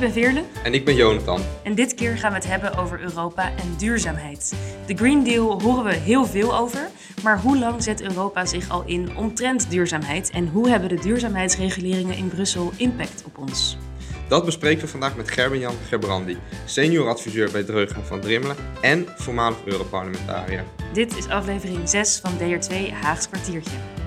ben Veerle. En ik ben Jonathan. En dit keer gaan we het hebben over Europa en duurzaamheid. De Green Deal horen we heel veel over. Maar hoe lang zet Europa zich al in omtrent duurzaamheid? En hoe hebben de duurzaamheidsreguleringen in Brussel impact op ons? Dat bespreken we vandaag met Gerben-Jan Gerbrandi, senior adviseur bij Dreugen van Drimmelen en voormalig Europarlementariër. Dit is aflevering 6 van DR2 Haags kwartiertje.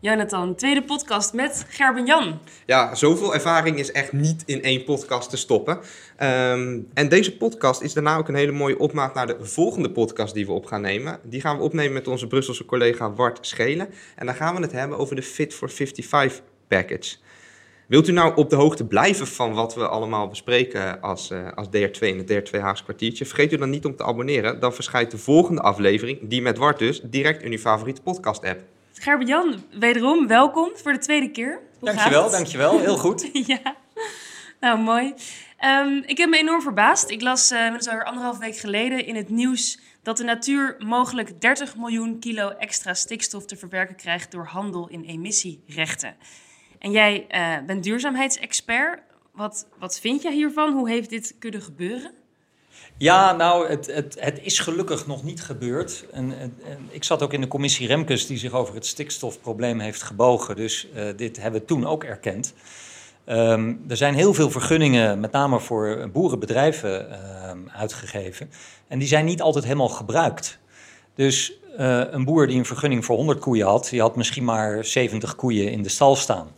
Jonathan, tweede podcast met Gerben Jan. Ja, zoveel ervaring is echt niet in één podcast te stoppen. Ehm, en deze podcast is daarna ook een hele mooie opmaat naar de volgende podcast die we op gaan nemen. Die gaan we opnemen met onze Brusselse collega Wart Schelen. En dan gaan we het hebben over de Fit for 55 package. Wilt u nou op de hoogte blijven van wat we allemaal bespreken als, uh, als DR2 in het DR2 Haagse kwartiertje? Vergeet u dan niet om te abonneren. Dan verschijnt de volgende aflevering, die met Wart dus, direct in uw favoriete podcast app. Gerben-Jan, wederom welkom voor de tweede keer. Hoe dankjewel, dankjewel. Heel goed. ja, nou mooi. Um, ik heb me enorm verbaasd. Ik las uh, zo anderhalf week geleden in het nieuws dat de natuur mogelijk 30 miljoen kilo extra stikstof te verwerken krijgt door handel in emissierechten. En jij uh, bent duurzaamheidsexpert. Wat, wat vind jij hiervan? Hoe heeft dit kunnen gebeuren? Ja, nou, het, het, het is gelukkig nog niet gebeurd. En, ik zat ook in de commissie Remkes die zich over het stikstofprobleem heeft gebogen. Dus uh, dit hebben we toen ook erkend. Um, er zijn heel veel vergunningen, met name voor boerenbedrijven, uh, uitgegeven. En die zijn niet altijd helemaal gebruikt. Dus uh, een boer die een vergunning voor 100 koeien had, die had misschien maar 70 koeien in de stal staan.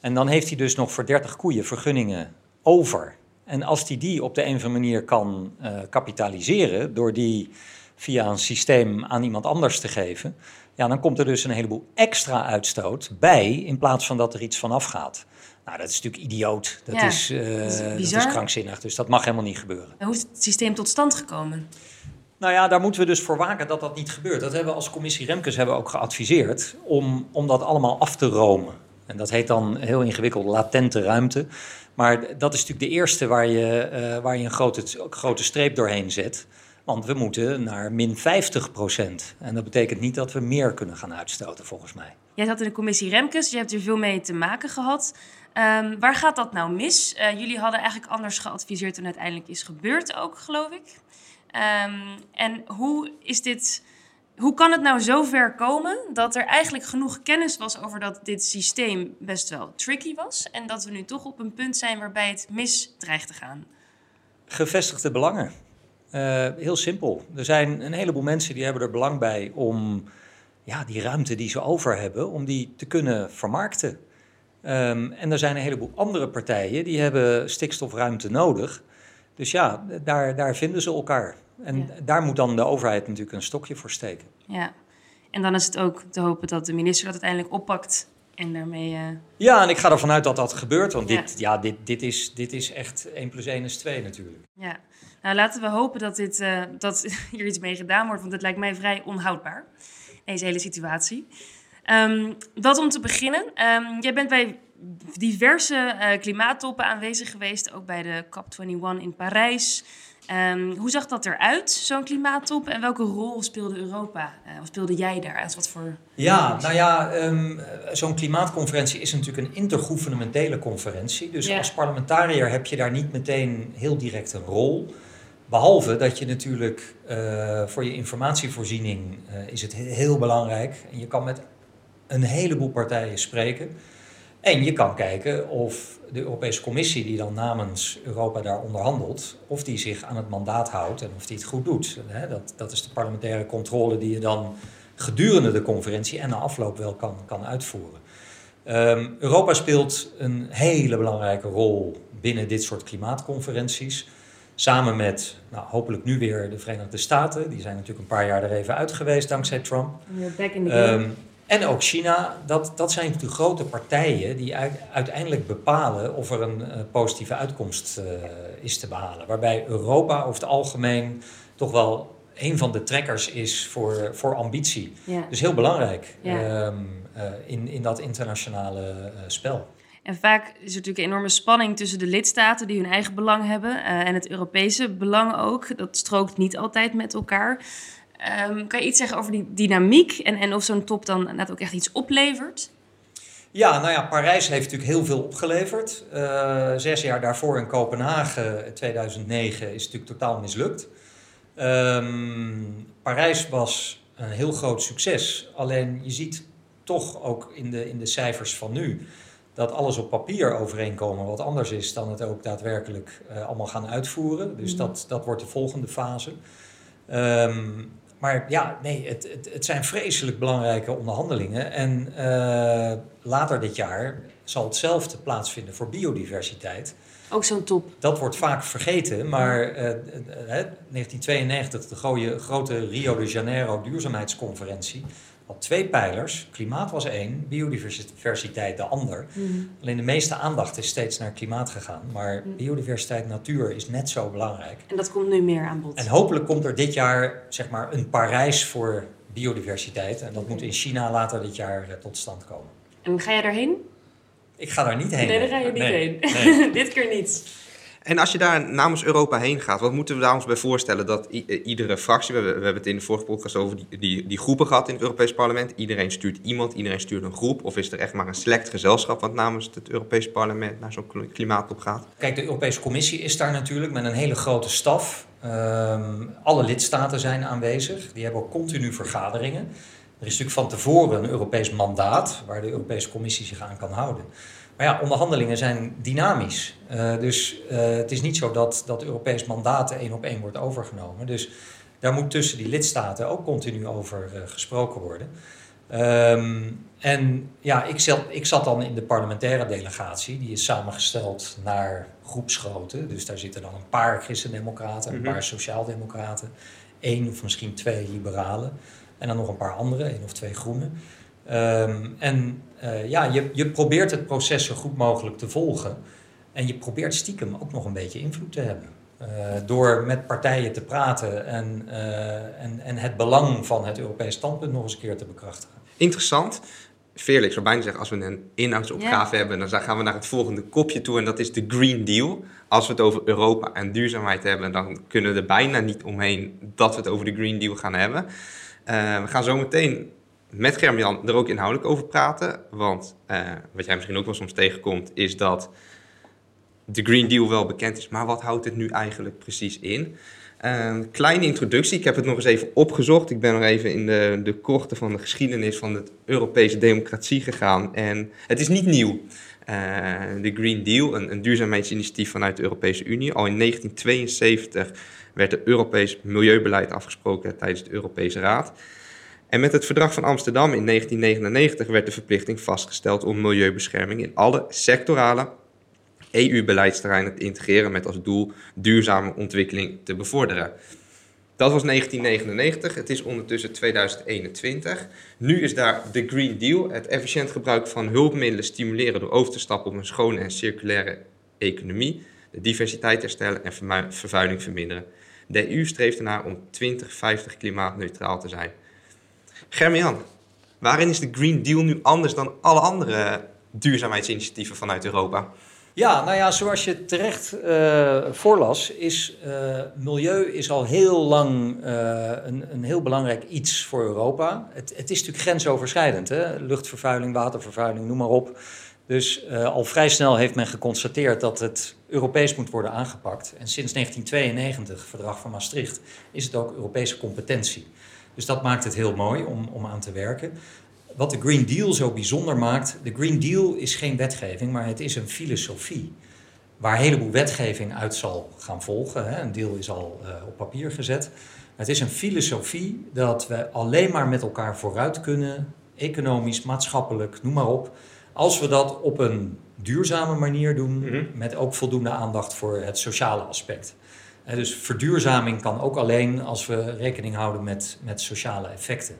En dan heeft hij dus nog voor 30 koeien vergunningen over. En als hij die op de een of andere manier kan uh, kapitaliseren door die via een systeem aan iemand anders te geven, ja, dan komt er dus een heleboel extra uitstoot bij in plaats van dat er iets vanaf gaat. Nou, dat is natuurlijk idioot. Dat, Ja, is, uh, dat is dat bizar. is krankzinnig. Dus dat mag helemaal niet gebeuren. Hoe is het systeem tot stand gekomen? Nou ja, daar moeten we dus voor waken dat dat niet gebeurt. Dat hebben we als commissie Remkes hebben we ook geadviseerd om, om dat allemaal af te romen. En dat heet dan heel ingewikkeld latente ruimte. Maar dat is natuurlijk de eerste waar je, uh, waar je een grote, grote streep doorheen zet. Want we moeten naar min 50 procent. En dat betekent niet dat we meer kunnen gaan uitstoten, volgens mij. Jij zat in de commissie Remkes, je hebt er veel mee te maken gehad. Um, waar gaat dat nou mis? Uh, jullie hadden eigenlijk anders geadviseerd dan uiteindelijk is gebeurd ook, geloof ik. Um, en hoe is dit... Hoe kan het nou zo ver komen dat er eigenlijk genoeg kennis was over dat dit systeem best wel tricky was en dat we nu toch op een punt zijn waarbij het mis dreigt te gaan? Gevestigde belangen. Uh, heel simpel. Er zijn een heleboel mensen die hebben er belang bij om ja, die ruimte die ze over hebben, om die te kunnen vermarkten. Um, en er zijn een heleboel andere partijen die hebben stikstofruimte nodig. Dus ja, daar, daar vinden ze elkaar. En ja. daar moet dan de overheid natuurlijk een stokje voor steken. Ja, en dan is het ook te hopen dat de minister dat uiteindelijk oppakt en daarmee... Uh... Ja, en ik ga ervan uit dat dat gebeurt, want ja. Dit, ja, dit, dit, is, dit is echt 1 plus 1 is 2 natuurlijk. Ja, nou laten we hopen dat, dit, uh, dat hier iets mee gedaan wordt, want het lijkt mij vrij onhoudbaar, deze hele situatie. Um, dat om te beginnen. Um, jij bent bij diverse uh, klimaattoppen aanwezig geweest, ook bij de COP21 in Parijs. Um, hoe zag dat eruit, zo'n klimaattop? En welke rol speelde Europa? Uh, of speelde jij daar? Als wat voor... Ja, nou ja, um, zo'n klimaatconferentie is natuurlijk een intergouvernementele conferentie. Dus ja. als parlementariër heb je daar niet meteen heel direct een rol. Behalve dat je natuurlijk uh, voor je informatievoorziening uh, is het heel belangrijk. En je kan met een heleboel partijen spreken. En je kan kijken of de Europese Commissie, die dan namens Europa daar onderhandelt, of die zich aan het mandaat houdt en of die het goed doet. Dat, dat is de parlementaire controle die je dan gedurende de conferentie en na afloop wel kan, kan uitvoeren. Um, Europa speelt een hele belangrijke rol binnen dit soort klimaatconferenties. Samen met, nou, hopelijk nu weer de Verenigde Staten. Die zijn natuurlijk een paar jaar er even uit geweest dankzij Trump. Back in the game. Um, en ook China, dat, dat zijn de grote partijen die uiteindelijk bepalen of er een uh, positieve uitkomst uh, is te behalen. Waarbij Europa over het algemeen toch wel een van de trekkers is voor, voor ambitie. Ja. Dus heel belangrijk Ja. um, uh, in, in dat internationale spel. En vaak is er natuurlijk een enorme spanning tussen de lidstaten die hun eigen belang hebben en het Europese belang ook. Dat strookt niet altijd met elkaar. Um, kan je iets zeggen over die dynamiek en, en of zo'n top dan net ook echt iets oplevert? Ja, nou ja, Parijs heeft natuurlijk heel veel opgeleverd. Uh, zes jaar daarvoor in Kopenhagen, 2009, is natuurlijk totaal mislukt. Um, Parijs was een heel groot succes. Alleen je ziet toch ook in de, in de cijfers van nu dat alles op papier overeenkomen wat anders is dan het ook daadwerkelijk uh, allemaal gaan uitvoeren. Dus mhm. dat, dat wordt de volgende fase. Um, maar ja, nee, het, het, het, zijn vreselijk belangrijke onderhandelingen. En uh, later dit jaar zal hetzelfde plaatsvinden voor biodiversiteit. Ook zo'n top. Dat wordt vaak vergeten, maar uh, uh, 1992, de grote Rio de Janeiro duurzaamheidsconferentie, had twee pijlers. Klimaat was één, biodiversiteit de ander. Mhm. Alleen de meeste aandacht is steeds naar klimaat gegaan. Maar mhm. biodiversiteit, natuur is net zo belangrijk. En dat komt nu meer aan bod. En hopelijk komt er dit jaar zeg maar, een Parijs voor biodiversiteit. En dat moet in China later dit jaar eh, tot stand komen. En ga jij daarheen? Ik ga daar niet heen. Nee, daar ga je niet heen. Nee. dit keer niet. En als je daar namens Europa heen gaat, wat moeten we daar ons bij voorstellen? Dat eh, iedere fractie, we, hebben het in de vorige podcast over die, die, die, groepen gehad in het Europees Parlement. Iedereen stuurt iemand, iedereen stuurt een groep. Of is er echt maar een select gezelschap wat namens het Europees Parlement naar zo'n klimaattop gaat? Kijk, de Europese Commissie is daar natuurlijk met een hele grote staf. Ehm, alle lidstaten zijn aanwezig. Die hebben ook continu vergaderingen. Er is natuurlijk van tevoren een Europees mandaat waar de Europese Commissie zich aan kan houden. Maar ja, onderhandelingen zijn dynamisch. Uh, dus uh, het is niet zo dat dat Europees mandaat één op één wordt overgenomen. Dus daar moet tussen die lidstaten ook continu over uh, gesproken worden. Um, en ja, ik zat, ik zat dan in de parlementaire delegatie. Die is samengesteld naar groepsgrootte. Dus daar zitten dan een paar christendemocraten, een mm -hmm. paar sociaaldemocraten, één of misschien twee liberalen. En dan nog een paar andere, één of twee groenen. Um, en uh, ja, je, je probeert het proces zo goed mogelijk te volgen. En je probeert stiekem ook nog een beetje invloed te hebben. Uh, door met partijen te praten en, uh, en, en het belang van het Europees standpunt nog eens een keer te bekrachtigen. Interessant. Felix zou bijna zeggen, als we een inhoudsopgave hebben, dan gaan we naar het volgende kopje toe en dat is de Green Deal. Als we het over Europa en duurzaamheid hebben, dan kunnen we er bijna niet omheen dat we het over de Green Deal gaan hebben. Uh, we gaan zo meteen met Germ-Jan er ook inhoudelijk over praten. Want uh, wat jij misschien ook wel soms tegenkomt, is dat de Green Deal wel bekend is. Maar wat houdt het nu eigenlijk precies in? Uh, kleine introductie, ik heb het nog eens even opgezocht. Ik ben nog even in de, de korte van de geschiedenis van de Europese democratie gegaan. En het is niet nieuw. Uh, de Green Deal, een, een duurzaamheidsinitiatief vanuit de Europese Unie. Al in 1972 werd het Europees milieubeleid afgesproken tijdens de Europese Raad. En met het Verdrag van Amsterdam in 1999 werd de verplichting vastgesteld om milieubescherming in alle sectorale EU-beleidsterreinen te integreren met als doel duurzame ontwikkeling te bevorderen. Dat was 1999, het is ondertussen 2021. Nu is daar de Green Deal, het efficiënt gebruik van hulpmiddelen stimuleren door over te stappen op een schone en circulaire economie, de diversiteit herstellen en vervuiling verminderen. De EU streeft ernaar om 2050 klimaatneutraal te zijn. Germian, waarin is de Green Deal nu anders dan alle andere duurzaamheidsinitiatieven vanuit Europa? Ja, nou ja, zoals je terecht uh, voorlas, is uh, milieu is al heel lang uh, een, een heel belangrijk iets voor Europa. Het, het is natuurlijk grensoverschrijdend, hè? luchtvervuiling, watervervuiling, noem maar op. Dus al vrij snel heeft men geconstateerd dat het Europees moet worden aangepakt. En sinds 1992, verdrag van Maastricht, is het ook Europese competentie. Dus dat maakt het heel mooi om, om aan te werken. Wat de Green Deal zo bijzonder maakt, de Green Deal is geen wetgeving, maar het is een filosofie. Waar een heleboel wetgeving uit zal gaan volgen. Hè. Een deel is al uh, op papier gezet. Het is een filosofie dat we alleen maar met elkaar vooruit kunnen, economisch, maatschappelijk, noem maar op. Als we dat op een duurzame manier doen, mm -hmm. met ook voldoende aandacht voor het sociale aspect. Dus verduurzaming kan ook alleen als we rekening houden met, met sociale effecten.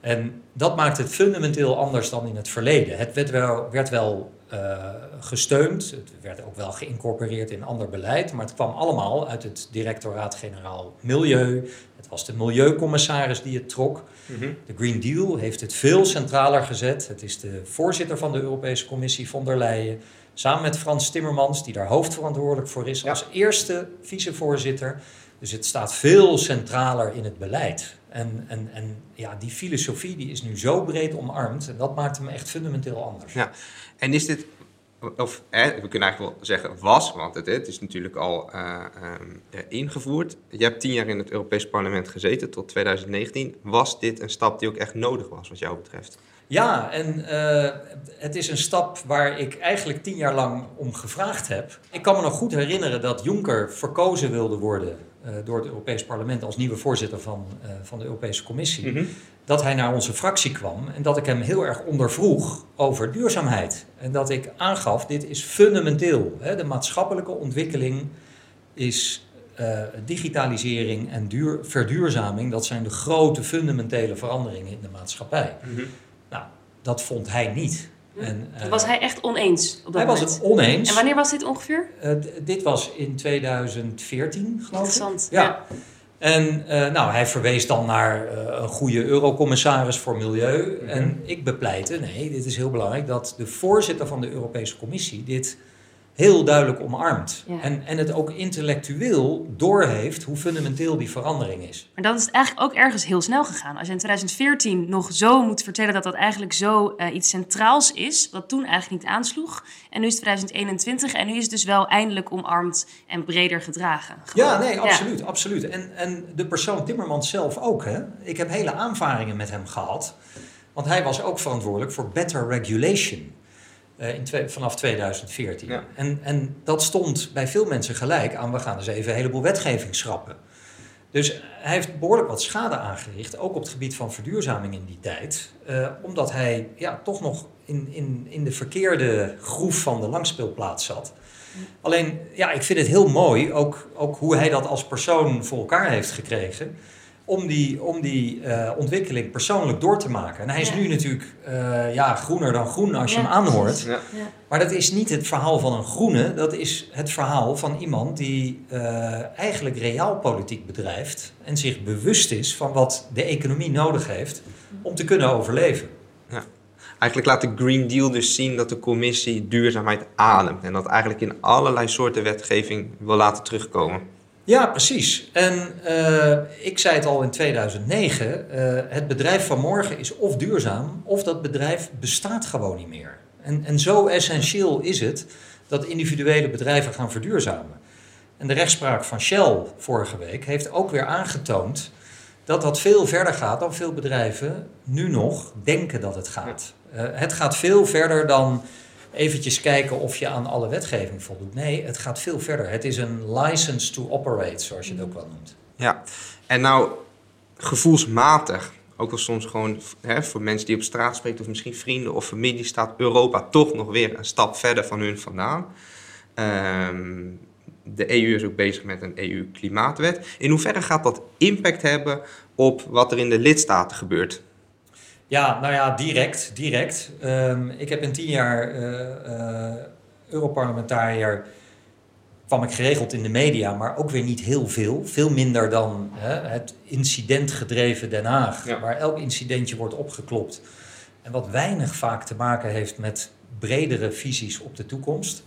En dat maakt het fundamenteel anders dan in het verleden. Het werd wel, werd wel uh, gesteund, het werd ook wel geïncorporeerd in ander beleid, maar het kwam allemaal uit het Directoraat-Generaal Milieu. Het was de Milieucommissaris die het trok. Mm -hmm. De Green Deal heeft het veel centraler gezet. Het is de voorzitter van de Europese Commissie, von der Leyen, Samen met Frans Timmermans, die daar hoofdverantwoordelijk voor is, als eerste vicevoorzitter, Dus het staat veel centraler in het beleid. En, en, en ja, die filosofie die is nu zo breed omarmd en dat maakt hem echt fundamenteel anders. Ja, en is dit, of hè, we kunnen eigenlijk wel zeggen was, want het, het is natuurlijk al uh, uh, ingevoerd. Je hebt tien jaar in het Europees Parlement gezeten tot 2019. Was dit een stap die ook echt nodig was wat jou betreft? Ja, en uh, het is een stap waar ik eigenlijk tien jaar lang om gevraagd heb. Ik kan me nog goed herinneren dat Juncker verkozen wilde worden uh, door het Europees Parlement als nieuwe voorzitter van, uh, van de Europese Commissie. Mm -hmm. Dat hij naar onze fractie kwam en dat ik hem heel erg ondervroeg over duurzaamheid. En dat ik aangaf, dit is fundamenteel. Hè? De maatschappelijke ontwikkeling is uh, digitalisering en duur, verduurzaming. Dat zijn de grote fundamentele veranderingen in de maatschappij. Mm -hmm. Dat vond hij niet. En, uh, was hij echt oneens op dat Hij moment? was het oneens. En wanneer was dit ongeveer? Uh, dit was in 2014, geloof Interessant. ik. Ja. ja. En uh, nou, hij verwees dan naar een goede eurocommissaris voor Milieu. Mm -hmm. En ik bepleitte, nee, dit is heel belangrijk, dat de voorzitter van de Europese Commissie dit heel duidelijk omarmt. Ja. En, en het ook intellectueel doorheeft hoe fundamenteel die verandering is. Maar dat is eigenlijk ook ergens heel snel gegaan. Als je in 2014 nog zo moet vertellen dat dat eigenlijk zo uh, iets centraals is, wat toen eigenlijk niet aansloeg. En nu is het 2021 en nu is het dus wel eindelijk omarmd en breder gedragen. Gewoon. Ja, nee, absoluut. Ja. absoluut. En, en de persoon Timmermans zelf ook. Hè? Ik heb hele aanvaringen met hem gehad. Want hij was ook verantwoordelijk voor better regulation. Uh, in twee, vanaf 2014. Ja. En, en dat stond bij veel mensen gelijk aan, we gaan eens even een heleboel wetgeving schrappen. Dus hij heeft behoorlijk wat schade aangericht, ook op het gebied van verduurzaming in die tijd. Uh, omdat hij ja, toch nog in, in, in de verkeerde groef van de langspeelplaats zat. Alleen, ja, ik vind het heel mooi, ook, ook hoe hij dat als persoon voor elkaar heeft gekregen om die, om die uh, ontwikkeling persoonlijk door te maken. En hij is ja. nu natuurlijk uh, ja, groener dan groen als je Ja, hem aanhoort. Ja. Ja. Maar dat is niet het verhaal van een groene, dat is het verhaal van iemand die uh, eigenlijk realpolitiek bedrijft en zich bewust is van wat de economie nodig heeft om te kunnen overleven. Eigenlijk laat de Green Deal dus zien dat de commissie duurzaamheid ademt. En dat eigenlijk in allerlei soorten wetgeving wil laten terugkomen. Ja, precies. En uh, ik zei het al in 2009, uh, het bedrijf van morgen is of duurzaam, of dat bedrijf bestaat gewoon niet meer. En, en zo essentieel is het dat individuele bedrijven gaan verduurzamen. En de rechtspraak van Shell vorige week heeft ook weer aangetoond dat dat veel verder gaat dan veel bedrijven nu nog denken dat het gaat. Uh, het gaat veel verder dan eventjes kijken of je aan alle wetgeving voldoet. Nee, het gaat veel verder. Het is een license to operate, zoals je het ook wel noemt. Ja, en nou gevoelsmatig, ook al soms gewoon hè, voor mensen die op straat spreken of misschien vrienden of familie, staat Europa toch nog weer een stap verder van hun vandaan. Um, de EU is ook bezig met een EU-klimaatwet. In hoeverre gaat dat impact hebben op wat er in de lidstaten gebeurt? Ja, nou ja, direct. direct. Um, ik heb in tien jaar uh, uh, Europarlementariër kwam ik geregeld in de media, maar ook weer niet heel veel. Veel minder dan hè, het incidentgedreven Den Haag, ja. waar elk incidentje wordt opgeklopt. En wat weinig vaak te maken heeft met bredere visies op de toekomst.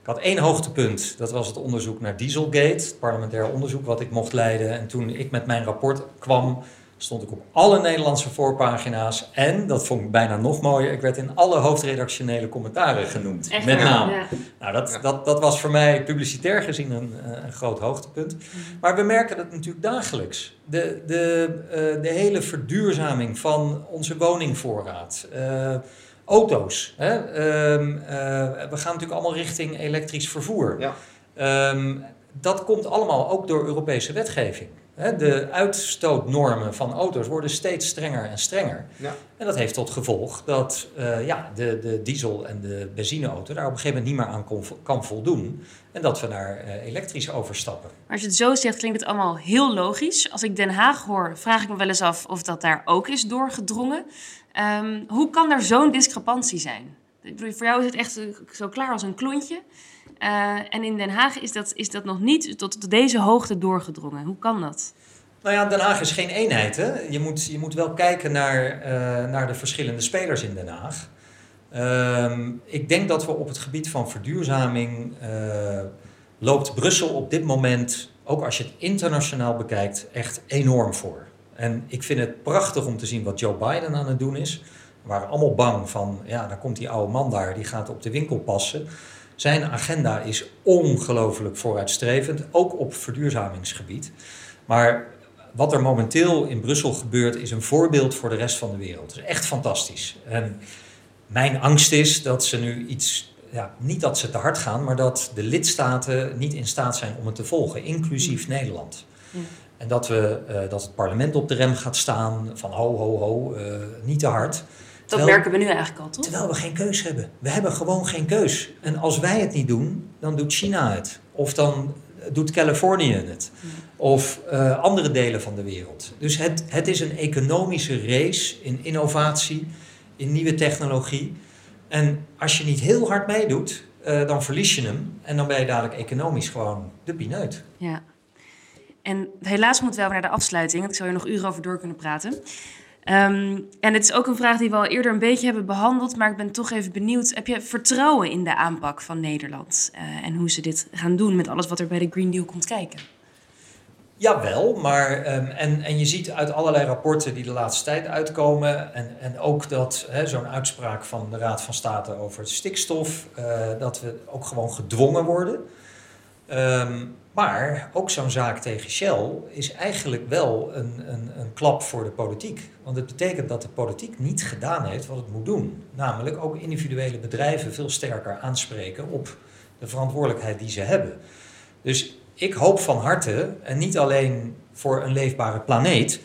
Ik had één hoogtepunt, dat was het onderzoek naar Dieselgate, het parlementair onderzoek wat ik mocht leiden. En toen ik met mijn rapport kwam, stond ik op alle Nederlandse voorpagina's. En, dat vond ik bijna nog mooier, ik werd in alle hoofdredactionele commentaren genoemd. Echt? met naam. Ja. Nou, dat, ja. dat, dat was voor mij publicitair gezien een, een groot hoogtepunt. -hmm. Maar we merken dat natuurlijk dagelijks. De, de, uh, de hele verduurzaming van onze woningvoorraad. Uh, auto's. Hè? Um, uh, we gaan natuurlijk allemaal richting elektrisch vervoer. Ja. Um, dat komt allemaal ook door Europese wetgeving. De uitstootnormen van auto's worden steeds strenger en strenger. Ja. En dat heeft tot gevolg dat uh, ja, de, de diesel- en de benzineauto daar op een gegeven moment niet meer aan kon, kan voldoen. En dat we naar uh, elektrisch overstappen. Maar als je het zo zegt, klinkt het allemaal heel logisch. Als ik Den Haag hoor, vraag ik me wel eens af of dat daar ook is doorgedrongen. Um, hoe kan er zo'n discrepantie zijn? Voor jou is het echt zo klaar als een klontje. Uh, en in Den Haag is dat, is dat nog niet tot, deze hoogte doorgedrongen. Hoe kan dat? Nou ja, Den Haag is geen eenheid. Hè? Je, moet, je moet wel kijken naar, uh, naar de verschillende spelers in Den Haag. Uh, ik denk dat we op het gebied van verduurzaming uh, loopt Brussel op dit moment, ook als je het internationaal bekijkt, echt enorm voor. En ik vind het prachtig om te zien wat Joe Biden aan het doen is. Waren allemaal bang van, ja, dan komt die oude man daar, die gaat op de winkel passen. Zijn agenda is ongelooflijk vooruitstrevend, ook op verduurzamingsgebied. Maar wat er momenteel in Brussel gebeurt, is een voorbeeld voor de rest van de wereld. Het is echt fantastisch. En mijn angst is dat ze nu iets, ja, niet dat ze te hard gaan, maar dat de lidstaten niet in staat zijn om het te volgen, inclusief Nederland. Ja. En dat, we, uh, dat het parlement op de rem gaat staan van ho, ho, ho, uh, niet te hard. Dat merken we nu eigenlijk al, toch? Terwijl we geen keus hebben. We hebben gewoon geen keus. En als wij het niet doen, dan doet China het. Of dan doet Californië het. Of uh, andere delen van de wereld. Dus het, het is een economische race in innovatie, in nieuwe technologie. En als je niet heel hard meedoet, uh, dan verlies je hem. En dan ben je dadelijk economisch gewoon de pineut. Ja. En helaas moeten we wel naar de afsluiting. Want ik zou hier nog uren over door kunnen praten. Um, en het is ook een vraag die we al eerder een beetje hebben behandeld, maar ik ben toch even benieuwd. Heb je vertrouwen in de aanpak van Nederland uh, en hoe ze dit gaan doen met alles wat er bij de Green Deal komt kijken? Jawel, maar um, en, en je ziet uit allerlei rapporten die de laatste tijd uitkomen, en, en ook dat zo'n uitspraak van de Raad van State over stikstof, uh, dat we ook gewoon gedwongen worden. Um, maar ook zo'n zaak tegen Shell is eigenlijk wel een, een, een, klap voor de politiek. Want het betekent dat de politiek niet gedaan heeft wat het moet doen. Namelijk ook individuele bedrijven veel sterker aanspreken op de verantwoordelijkheid die ze hebben. Dus ik hoop van harte, en niet alleen voor een leefbare planeet,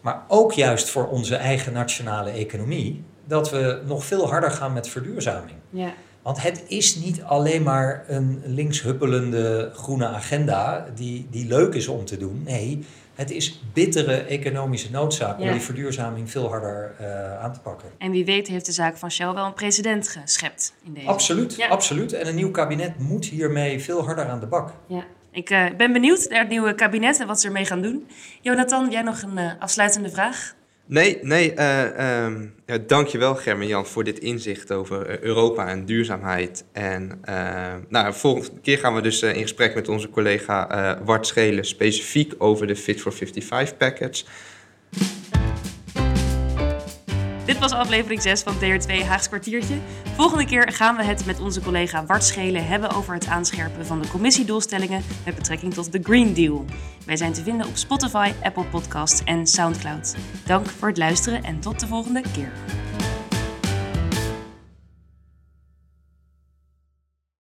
maar ook juist voor onze eigen nationale economie, dat we nog veel harder gaan met verduurzaming. Ja. Want het is niet alleen maar een linkshuppelende groene agenda die, die leuk is om te doen. Nee, het is bittere economische noodzaak om die verduurzaming veel harder uh, aan te pakken. En wie weet heeft de zaak van Shell wel een president geschept in deze. Absoluut, ja. absoluut. En een nieuw kabinet moet hiermee veel harder aan de bak. Ja. Ik uh, ben benieuwd naar het nieuwe kabinet en wat ze ermee gaan doen. Jonathan, jij nog een uh, afsluitende vraag? Nee, nee, uh, um, dankjewel Germen Jan voor dit inzicht over uh, Europa en duurzaamheid. En uh, nou, volgende keer gaan we dus in gesprek met onze collega Wart Schelen specifiek over de Fit for 55 package. Dit was aflevering 6 van DR2 Haags kwartiertje. Volgende keer gaan we het met onze collega Bart Schelen hebben over het aanscherpen van de commissiedoelstellingen met betrekking tot de Green Deal. Wij zijn te vinden op Spotify, Apple Podcasts en SoundCloud. Dank voor het luisteren en tot de volgende keer.